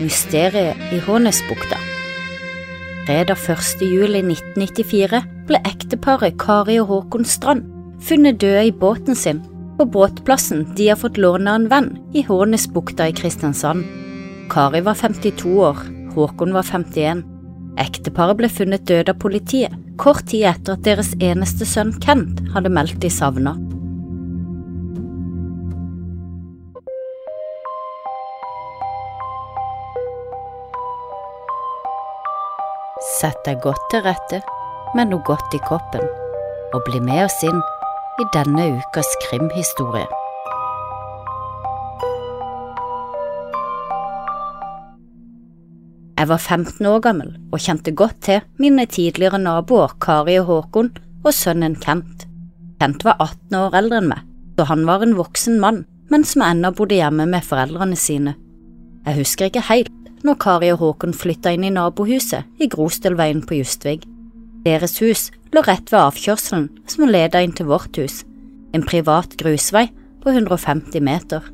Mysteriet i Hånesbukta. Fredag 1. juli 1994 ble ekteparet Kari og Håkon Strand funnet døde i båten sin på båtplassen de har fått låne av en venn i Hånesbukta i Kristiansand. Kari var 52 år, Håkon var 51. Ekteparet ble funnet døde av politiet kort tid etter at deres eneste sønn Kent hadde meldt de savna. Sett deg godt til rette med noe godt i koppen, og bli med oss inn i denne ukas krimhistorie. Jeg var 15 år gammel og kjente godt til mine tidligere naboer Kari og Håkon og sønnen Kent. Kent var 18 år eldre enn meg, så han var en voksen mann, men som ennå bodde hjemme med foreldrene sine. Jeg husker ikke helt når Kari og Håkon flytta inn i nabohuset i Grostølveien på Justvig. Deres hus lå rett ved avkjørselen som leda inn til vårt hus, en privat grusvei på 150 meter.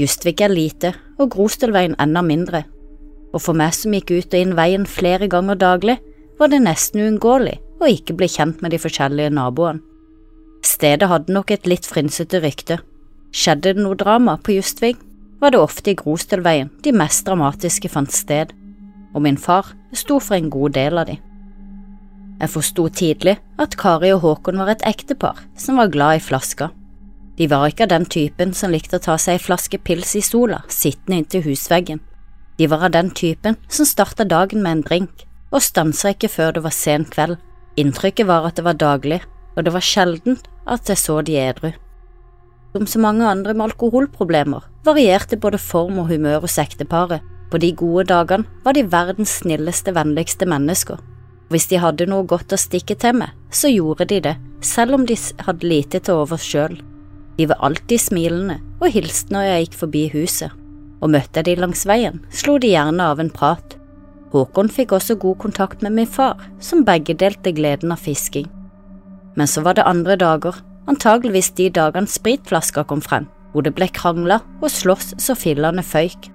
Justvik er lite og Grostølveien enda mindre, og for meg som gikk ut og inn veien flere ganger daglig, var det nesten uunngåelig å ikke bli kjent med de forskjellige naboene. Stedet hadde nok et litt frynsete rykte. Skjedde det noe drama på Justvik, var det ofte i Grostølveien de mest dramatiske fant sted, og min far sto for en god del av de. Jeg forsto tidlig at Kari og Håkon var et ektepar som var glad i flasker. De var ikke av den typen som likte å ta seg ei flaske pils i sola sittende inntil husveggen. De var av den typen som starta dagen med en drink, og stansa ikke før det var sen kveld. Inntrykket var at det var daglig, og det var sjelden at jeg så de edru. Som så mange andre med alkoholproblemer varierte både form og humør hos ekteparet. På de gode dagene var de verdens snilleste, vennligste mennesker. Hvis de hadde noe godt å stikke til med, så gjorde de det, selv om de hadde lite til overs sjøl. De var alltid smilende og hilste når jeg gikk forbi huset, og møtte jeg de langs veien, slo de gjerne av en prat. Håkon fikk også god kontakt med min far, som begge delte gleden av fisking. Men så var det andre dager, antageligvis de dagene spritflaska kom frem, hvor det ble krangla og slåss så fillene føyk.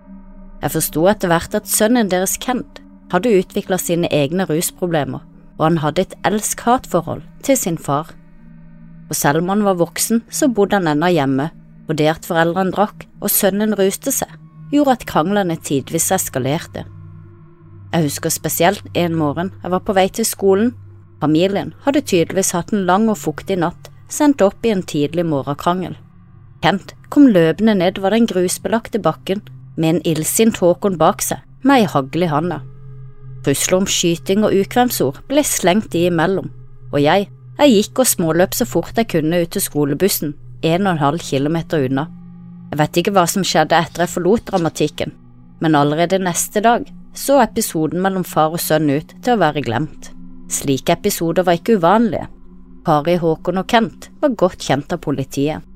Jeg forsto etter hvert at sønnen deres Kent hadde utvikla sine egne rusproblemer, og han hadde et elsk-hat-forhold til sin far og selv om han var voksen, så bodde han ennå hjemme, og det at foreldrene drakk og sønnen ruste seg, gjorde at kranglene tidvis eskalerte. Jeg husker spesielt en morgen jeg var på vei til skolen. Familien hadde tydeligvis hatt en lang og fuktig natt, sendt opp i en tidlig morgenkrangel. Kent kom løpende nedover den grusbelagte bakken med en illsint Håkon bak seg, med ei hagle i handa. Trusler om skyting og ukvemsord ble slengt i imellom, og jeg jeg gikk og småløp så fort jeg kunne ut til skolebussen, en og en halv kilometer unna. Jeg vet ikke hva som skjedde etter jeg forlot dramatikken, men allerede neste dag så episoden mellom far og sønn ut til å være glemt. Slike episoder var ikke uvanlige. Kari, Håkon og Kent var godt kjent av politiet.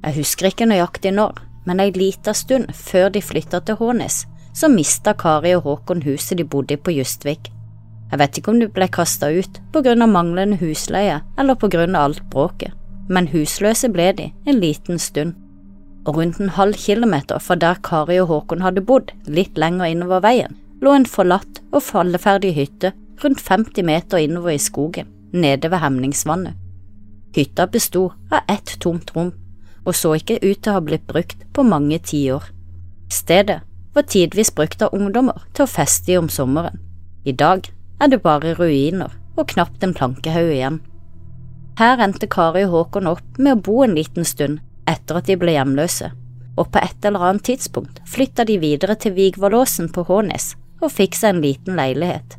Jeg husker ikke nøyaktig når, men ei lita stund før de flytta til Hånes, så mista Kari og Håkon huset de bodde i på Justvik. Jeg vet ikke om de ble kasta ut på grunn av manglende husleie eller på grunn av alt bråket, men husløse ble de en liten stund. Og rundt en halv kilometer fra der Kari og Håkon hadde bodd, litt lenger innover veien, lå en forlatt og falleferdig hytte rundt 50 meter innover i skogen, nede ved Hemningsvannet. Hytta besto av ett tomt rom, og så ikke ut til å ha blitt brukt på mange tiår. Stedet var tidvis brukt av ungdommer til å feste i om sommeren. I dag er det bare ruiner og knapt en plankehaug igjen. Her endte Kari og Håkon opp med å bo en liten stund etter at de ble hjemløse, og på et eller annet tidspunkt flytta de videre til Vigvallåsen på Hånes og fikk seg en liten leilighet.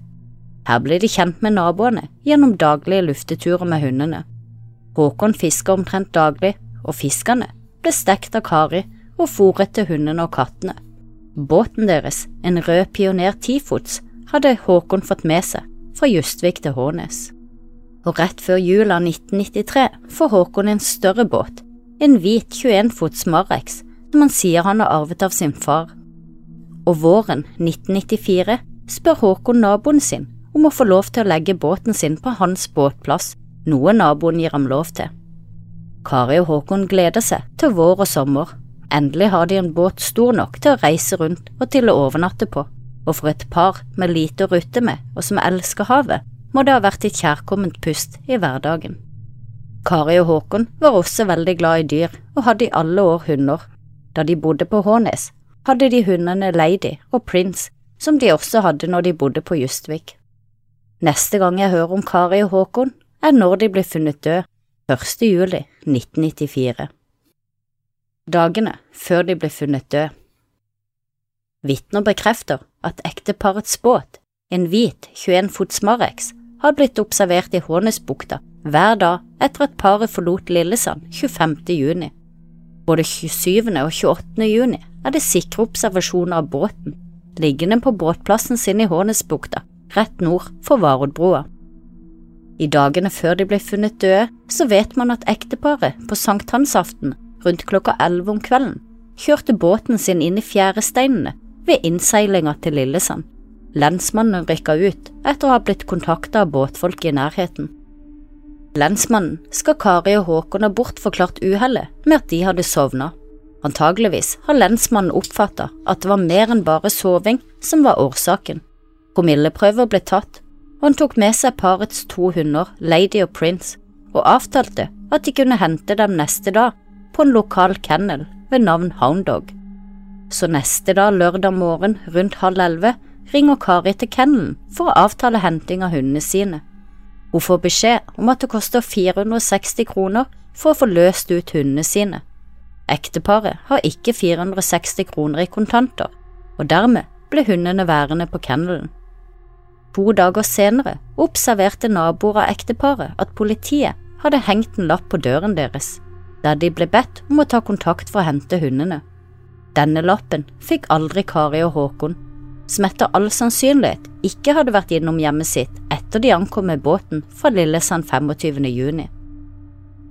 Her ble de kjent med naboene gjennom daglige lufteturer med hundene. Håkon fisker omtrent daglig, og fiskene ble stekt av Kari og fôret til hundene og kattene. Båten deres, en rød Pioner tifots, hadde Håkon fått med seg fra Justvik til Hånes. Og rett før jula 1993 får Håkon en større båt, en hvit 21 fots Marex, som han sier han har arvet av sin far. Og våren 1994 spør Håkon naboen sin om å få lov til å legge båten sin på hans båtplass, noe naboen gir ham lov til. Kari og Håkon gleder seg til vår og sommer, Endelig har de en båt stor nok til å reise rundt og til å overnatte på, og for et par med lite å rutte med og som elsker havet, må det ha vært et kjærkomment pust i hverdagen. Kari og Håkon var også veldig glad i dyr og hadde i alle år hunder. Da de bodde på Hånes, hadde de hundene Lady og Prince, som de også hadde når de bodde på Justvik. Neste gang jeg hører om Kari og Håkon, er når de ble funnet død, 1. juli 1994 dagene før de ble funnet død. Vitner bekrefter at ekteparets båt, en hvit 21 fots Marex, har blitt observert i Hånesbukta hver dag etter at paret forlot Lillesand 25. juni. Både 27. og 28. juni er det sikre observasjoner av båten, liggende på båtplassen sin i Hånesbukta, rett nord for Varodbrua. I dagene før de ble funnet døde, så vet man at ekteparet på sankthansaften rundt klokka elleve om kvelden, kjørte båten sin inn i fjæresteinene ved innseilinga til Lillesand. Lensmannen rykka ut etter å ha blitt kontakta av båtfolk i nærheten. Lensmannen skal Kari og Håkon ha bortforklart uhellet med at de hadde sovna. Antageligvis har lensmannen oppfatta at det var mer enn bare soving som var årsaken. Promilleprøver ble tatt, og han tok med seg parets to hunder, Lady og Prince, og avtalte at de kunne hente dem neste dag på en lokal kennel ved navn Houndog. Så neste dag lørdag morgen rundt halv elleve ringer Kari til kennelen for å avtale henting av hundene sine. Hun får beskjed om at det koster 460 kroner for å få løst ut hundene sine. Ekteparet har ikke 460 kroner i kontanter, og dermed ble hundene værende på kennelen. To dager senere observerte naboer av ekteparet at politiet hadde hengt en lapp på døren deres der de ble bedt om å ta kontakt for å hente hundene. Denne lappen fikk aldri Kari og Håkon, som etter all sannsynlighet ikke hadde vært innom hjemmet sitt etter de ankom med båten fra Lillesand 25. juni.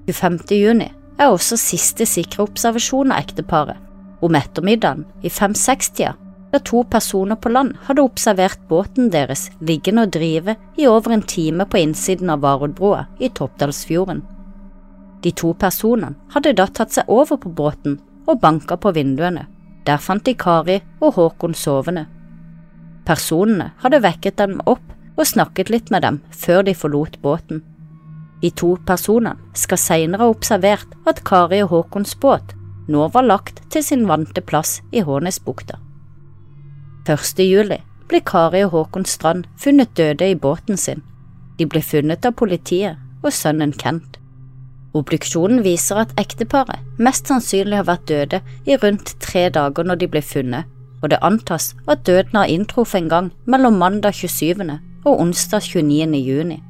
25. juni er også siste sikre observasjon av ekteparet. Om ettermiddagen, i fem-seks-tida, da to personer på land hadde observert båten deres liggende og drive i over en time på innsiden av Varoddbrua i Toppdalsfjorden. De to personene hadde da tatt seg over på båten og banka på vinduene. Der fant de Kari og Håkon sovende. Personene hadde vekket dem opp og snakket litt med dem før de forlot båten. De to personene skal senere ha observert at Kari og Håkons båt nå var lagt til sin vante plass i Hånesbukta. 1. juli ble Kari og Håkon Strand funnet døde i båten sin. De ble funnet av politiet og sønnen Kent. Obduksjonen viser at ekteparet mest sannsynlig har vært døde i rundt tre dager når de ble funnet, og det antas at døden har inntruffet en gang mellom mandag 27. og onsdag 29. juni.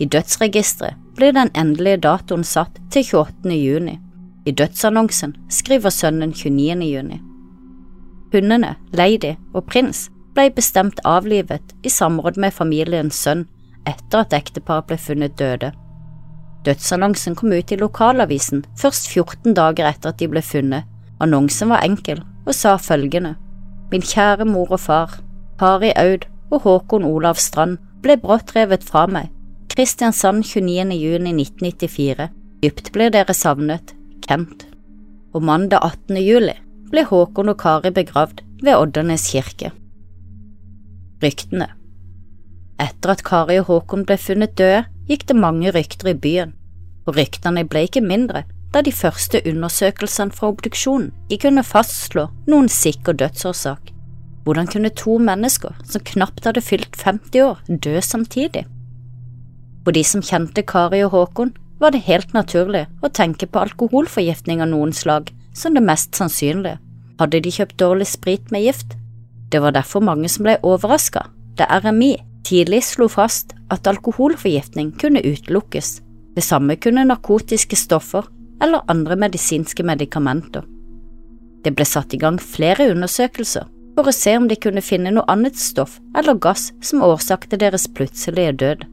I dødsregisteret blir den endelige datoen satt til 28. juni. I dødsannonsen skriver sønnen 29. juni. Hundene, Lady og Prins ble bestemt avlivet i samråd med familiens sønn etter at ekteparet ble funnet døde. Dødsannonsen kom ut i lokalavisen først 14 dager etter at de ble funnet. Annonsen var enkel og sa følgende. Min kjære mor og far, Kari Aud og Håkon Olav Strand ble brått revet fra meg. Kristiansand 29. juni 1994. Dypt blir dere savnet. Kent. Og mandag 18. juli ble Håkon og Kari begravd ved Oddernes kirke. Ryktene Etter at Kari og Håkon ble funnet døde, gikk det mange rykter i byen, og ryktene ble ikke mindre da de første undersøkelsene fra obduksjonen ikke kunne fastslå noen sikker dødsårsak. Hvordan kunne to mennesker som knapt hadde fylt 50 år, dø samtidig? For de som kjente Kari og Håkon, var det helt naturlig å tenke på alkoholforgiftning av noen slag som det mest sannsynlige. Hadde de kjøpt dårlig sprit med gift? Det var derfor mange som ble overraska da RMI tidlig slo fast at alkoholforgiftning kunne utelukkes. Det samme kunne narkotiske stoffer eller andre medisinske medikamenter. Det ble satt i gang flere undersøkelser for å se om de kunne finne noe annet stoff eller gass som årsakte deres plutselige død.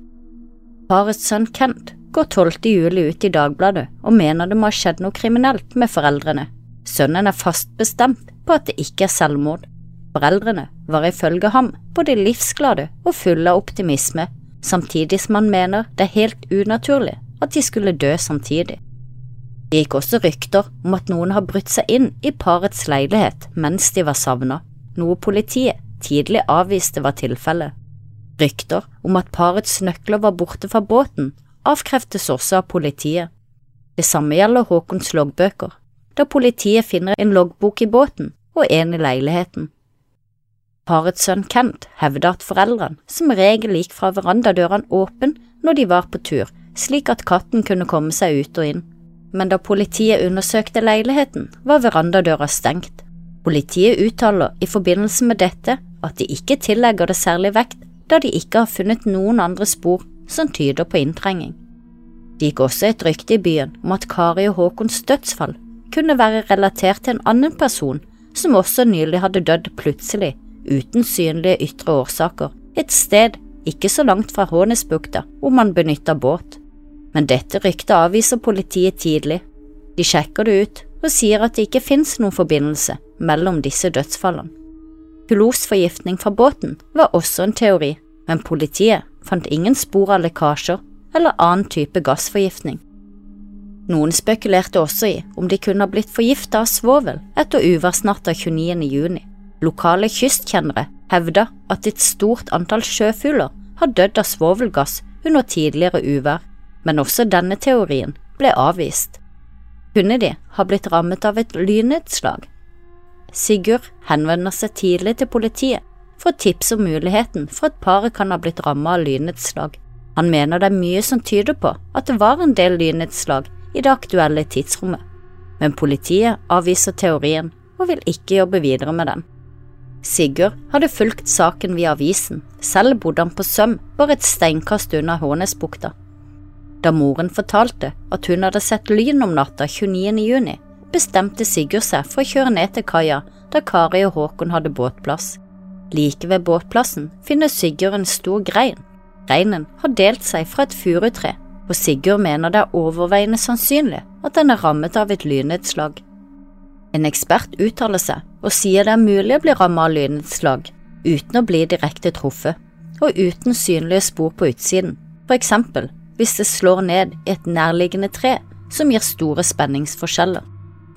Parets sønn Kent går 12. juli ut i Dagbladet og mener det må ha skjedd noe kriminelt med foreldrene. Sønnen er fast bestemt på at det ikke er selvmord. Foreldrene var ifølge ham både livsglade og fulle av optimisme, samtidig som han mener det er helt unaturlig at de skulle dø samtidig. Det gikk også rykter om at noen har brutt seg inn i parets leilighet mens de var savnet, noe politiet tidlig avviste var tilfellet. Rykter om at parets nøkler var borte fra båten, avkreftes også av politiet. Det samme gjelder Håkons loggbøker, da politiet finner en loggbok i båten og en i leiligheten. Parets sønn Kent hevder at foreldrene som regel gikk fra verandadørene åpen når de var på tur, slik at katten kunne komme seg ut og inn. Men da politiet undersøkte leiligheten, var verandadøra stengt. Politiet uttaler i forbindelse med dette at de ikke tillegger det særlig vekt, da de ikke har funnet noen andre spor som tyder på inntrenging. Det gikk også et rykte i byen om at Kari og Håkons dødsfall kunne være relatert til en annen person som også nylig hadde dødd plutselig, uten synlige ytre årsaker, et sted ikke så langt fra Hånesbukta hvor man benytta båt. Men dette ryktet avviser politiet tidlig. De sjekker det ut og sier at det ikke finnes noen forbindelse mellom disse dødsfallene. Pilosforgiftning fra båten var også en teori, men politiet fant ingen spor av lekkasjer eller annen type gassforgiftning. Noen spekulerte også i om de kunne ha blitt forgifta av svovel etter uværsnatta 29. juni. Lokale kystkjennere hevda at et stort antall sjøfugler har dødd av svovelgass under tidligere uvær, men også denne teorien ble avvist. Kunne de ha blitt rammet av et lynnedslag? Sigurd henvender seg tidlig til politiet for å tipse om muligheten for at paret kan ha blitt rammet av lynnedslag. Han mener det er mye som tyder på at det var en del lynnedslag i det aktuelle tidsrommet, men politiet avviser teorien og vil ikke jobbe videre med den. Sigurd hadde fulgt saken via avisen, selv bodde han på Søm, bare et steinkast unna Hånesbukta. Da moren fortalte at hun hadde sett lyn om natta 29. juni, bestemte Sigurd seg for å kjøre ned til kaia da Kari og Håkon hadde båtplass. Like ved båtplassen finner Sigurd en stor grein. Greinen har delt seg fra et furutre, og Sigurd mener det er overveiende sannsynlig at den er rammet av et lynnedslag. En ekspert uttaler seg og sier det er mulig å bli rammet av lynnedslag uten å bli direkte truffet, og uten synlige spor på utsiden, for eksempel hvis det slår ned i et nærliggende tre som gir store spenningsforskjeller.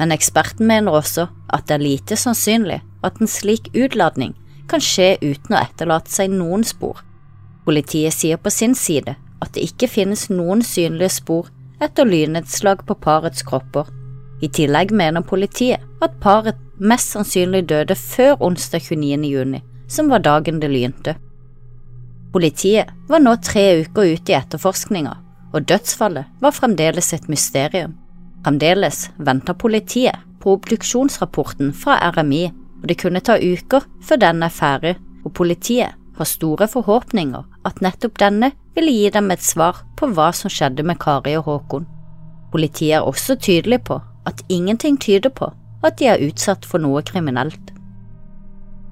Men eksperten mener også at det er lite sannsynlig at en slik utladning kan skje uten å etterlate seg noen spor. Politiet sier på sin side at det ikke finnes noen synlige spor etter lynnedslag på parets kropper. I tillegg mener politiet at paret mest sannsynlig døde før onsdag 29. juni, som var dagen det lynte. Politiet var nå tre uker ute i etterforskninga, og dødsfallet var fremdeles et mysterium. Fremdeles venter politiet på obduksjonsrapporten fra RMI, og det kunne ta uker før den er ferdig, og politiet har store forhåpninger at nettopp denne ville gi dem et svar på hva som skjedde med Kari og Håkon. Politiet er også tydelig på at ingenting tyder på at de er utsatt for noe kriminelt.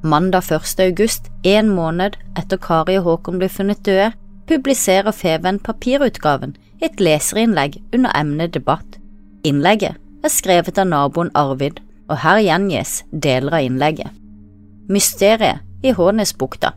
Mandag 1. august, en måned etter Kari og Håkon ble funnet døde, publiserer Feven papirutgaven et leserinnlegg under emnet debatt. Innlegget er skrevet av naboen Arvid, og her gjengis deler av innlegget. Mysteriet i Hånesbukta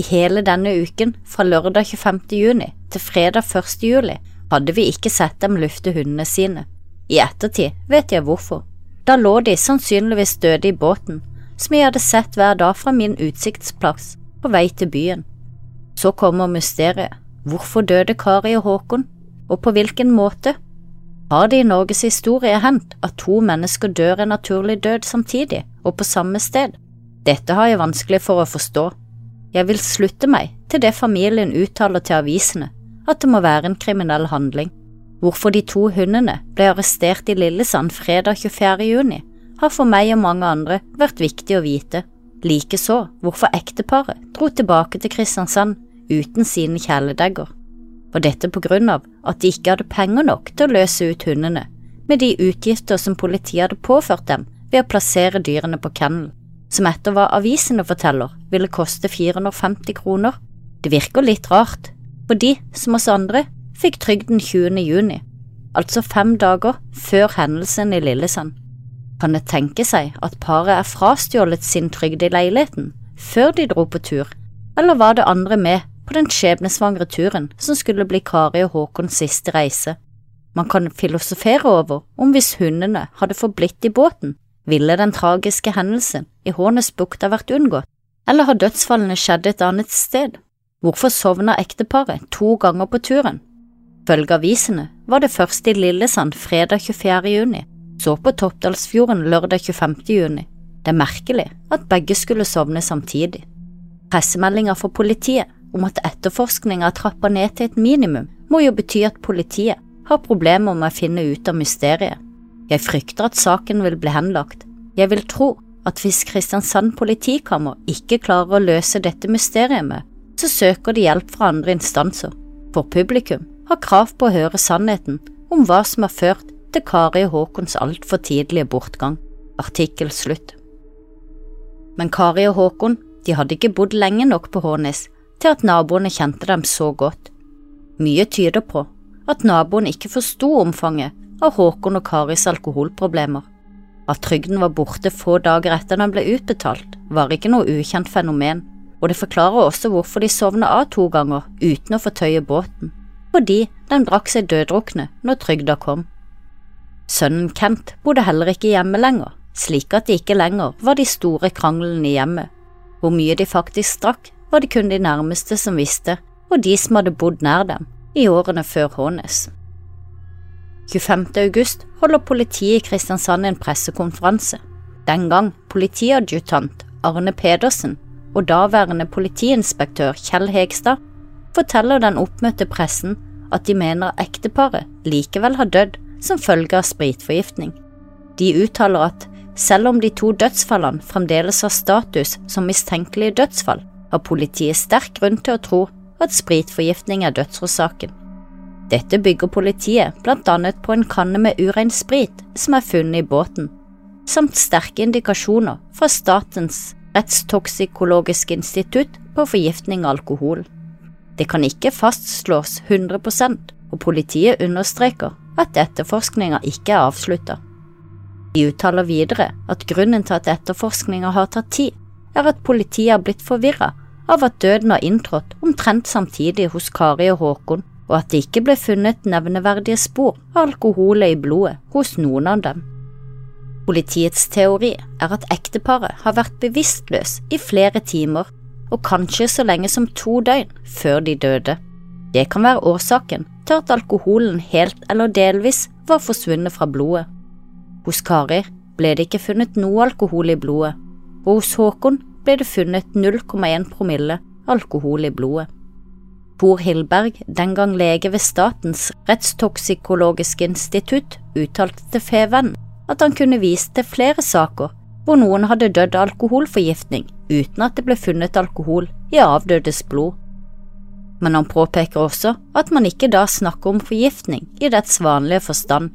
I hele denne uken, fra lørdag 25. juni til fredag 1. juli, hadde vi ikke sett dem lufte hundene sine. I ettertid vet jeg hvorfor. Da lå de sannsynligvis døde i båten, som jeg hadde sett hver dag fra min utsiktsplass på vei til byen. Så kommer mysteriet. Hvorfor døde Kari og Håkon, og på hvilken måte? Har det i Norges historie hendt at to mennesker dør en naturlig død samtidig og på samme sted? Dette har jeg vanskelig for å forstå. Jeg vil slutte meg til det familien uttaler til avisene, at det må være en kriminell handling. Hvorfor de to hundene ble arrestert i Lillesand fredag 24. juni, har for meg og mange andre vært viktig å vite, likeså hvorfor ekteparet dro tilbake til Kristiansand uten sine kjæledegger, og dette på grunn av at de ikke hadde penger nok til å løse ut hundene, med de utgifter som politiet hadde påført dem ved å plassere dyrene på kennel, som etter hva avisene forteller ville koste 450 kroner. Det virker litt rart, for de, som oss andre, fikk trygden 20. juni, altså fem dager før hendelsen i Lillesand. Kan det tenke seg at paret er frastjålet sin trygd i leiligheten før de dro på tur, eller var det andre med på den skjebnesvangre turen som skulle bli Kari og Håkons siste reise? Man kan filosofere over om hvis hundene hadde forblitt i båten, ville den tragiske hendelsen i Hånesbukta vært unngått, eller har dødsfallene skjedd et annet sted? Hvorfor sovna ekteparet to ganger på turen? Følge avisene var det først i Lillesand fredag 24. juni, så på Toppdalsfjorden lørdag 25. juni. Det er merkelig at begge skulle sovne samtidig. Pressemeldinger fra politiet om at etterforskninga er trappa ned til et minimum, må jo bety at politiet har problemer med å finne ut av mysteriet. Jeg frykter at saken vil bli henlagt. Jeg vil tro at hvis Kristiansand politikammer ikke klarer å løse dette mysteriet, så søker de hjelp fra andre instanser, for publikum har krav på å høre sannheten om hva som har ført til Kari Håkons altfor tidlige bortgang. Artikkel slutt. Men Kari og Håkon de hadde ikke bodd lenge nok på Hånes til at naboene kjente dem så godt. Mye tyder på at naboene ikke forsto omfanget av Håkon og Karis alkoholproblemer. At trygden var borte få dager etter den ble utbetalt, var ikke noe ukjent fenomen, og det forklarer også hvorfor de sovna av to ganger uten å fortøye båten, fordi den drakk seg døddrukne når trygda kom. Sønnen Kent bodde heller ikke hjemme lenger, slik at det ikke lenger var de store kranglene i hjemmet. Hvor mye de faktisk drakk, var det kun de nærmeste som visste, og de som hadde bodd nær dem i årene før Hånes. 25. august holder politiet i Kristiansand en pressekonferanse. Den gang politiadjutant Arne Pedersen og daværende politiinspektør Kjell Hegstad forteller den oppmøtte pressen at de mener ekteparet likevel har dødd som følge av spritforgiftning. De uttaler at selv om de to dødsfallene fremdeles har status som mistenkelige dødsfall, har politiet sterk grunn til å tro at spritforgiftning er dødsårsaken. Dette bygger politiet blant annet på en kanne med urein sprit som er funnet i båten, samt sterke indikasjoner fra Statens rettstoksikologiske institutt på forgiftning av alkohol. Det kan ikke fastslås 100% og politiet understreker at etterforskninga ikke er avslutta. De uttaler videre at grunnen til at etterforskninga har tatt tid, er at politiet har blitt forvirra av at døden har inntrådt omtrent samtidig hos Kari og Håkon, og at det ikke ble funnet nevneverdige spor av alkoholet i blodet hos noen av dem. Politiets teori er at ekteparet har vært bevisstløs i flere timer og kanskje så lenge som to døgn før de døde. Det kan være årsaken til at alkoholen helt eller delvis var forsvunnet fra blodet. Hos Kari ble det ikke funnet noe alkohol i blodet, og hos Håkon ble det funnet 0,1 promille alkohol i blodet. Tor Hillberg, den gang lege ved Statens rettstoksikologiske institutt, uttalte til Feven at han kunne vise til flere saker hvor noen hadde dødd av alkoholforgiftning uten at det ble funnet alkohol i avdødes blod. Men han påpeker også at man ikke da snakker om forgiftning i dets vanlige forstand,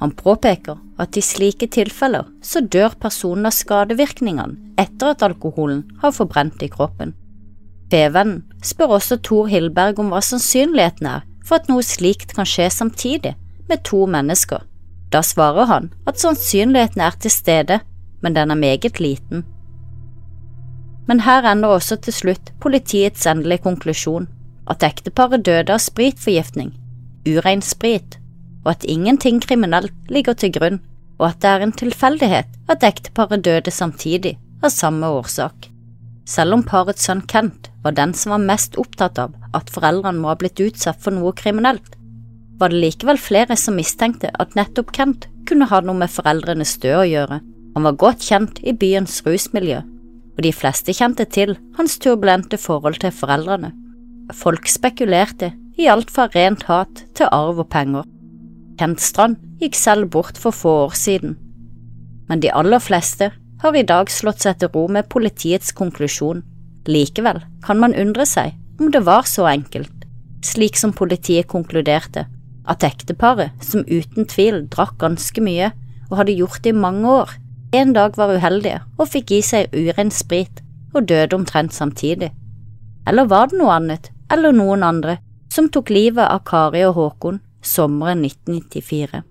han påpeker at i slike tilfeller så dør personen av skadevirkningene etter at alkoholen har forbrent i kroppen. Fevennen spør også Tor Hillberg om hva sannsynligheten er for at noe slikt kan skje samtidig med to mennesker. Da svarer han at sannsynligheten er til stede, men den er meget liten. Men her ender også til slutt politiets endelige konklusjon, at ekteparet døde av spritforgiftning, urein sprit og at ingenting kriminelt ligger til grunn, og at det er en tilfeldighet at ekteparet døde samtidig, av samme årsak. Selv om parets sønn Kent var den som var mest opptatt av at foreldrene må ha blitt utsatt for noe kriminelt, var det likevel flere som mistenkte at nettopp Kent kunne ha noe med foreldrenes død å gjøre. Han var godt kjent i byens rusmiljø, og de fleste kjente til hans turbulente forhold til foreldrene. Folk spekulerte i alt fra rent hat til arv og penger. Kent Strand gikk selv bort for få år siden, men de aller fleste har i dag slått seg til ro med politiets konklusjon. Likevel kan man undre seg om det var så enkelt, slik som politiet konkluderte, at ekteparet, som uten tvil drakk ganske mye og hadde gjort det i mange år, en dag var uheldige og fikk i seg uren sprit og døde omtrent samtidig. Eller var det noe annet, eller noen andre, som tok livet av Kari og Håkon sommeren 1994.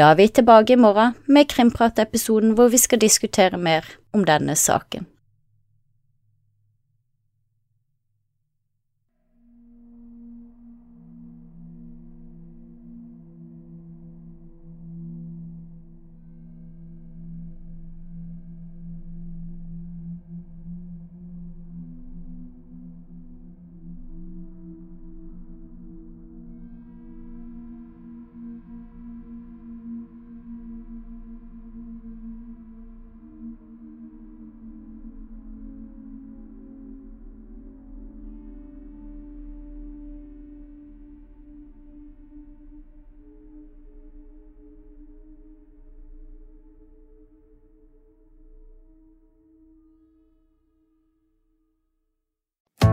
Da er vi tilbake i morgen med Krimprat-episoden hvor vi skal diskutere mer om denne saken.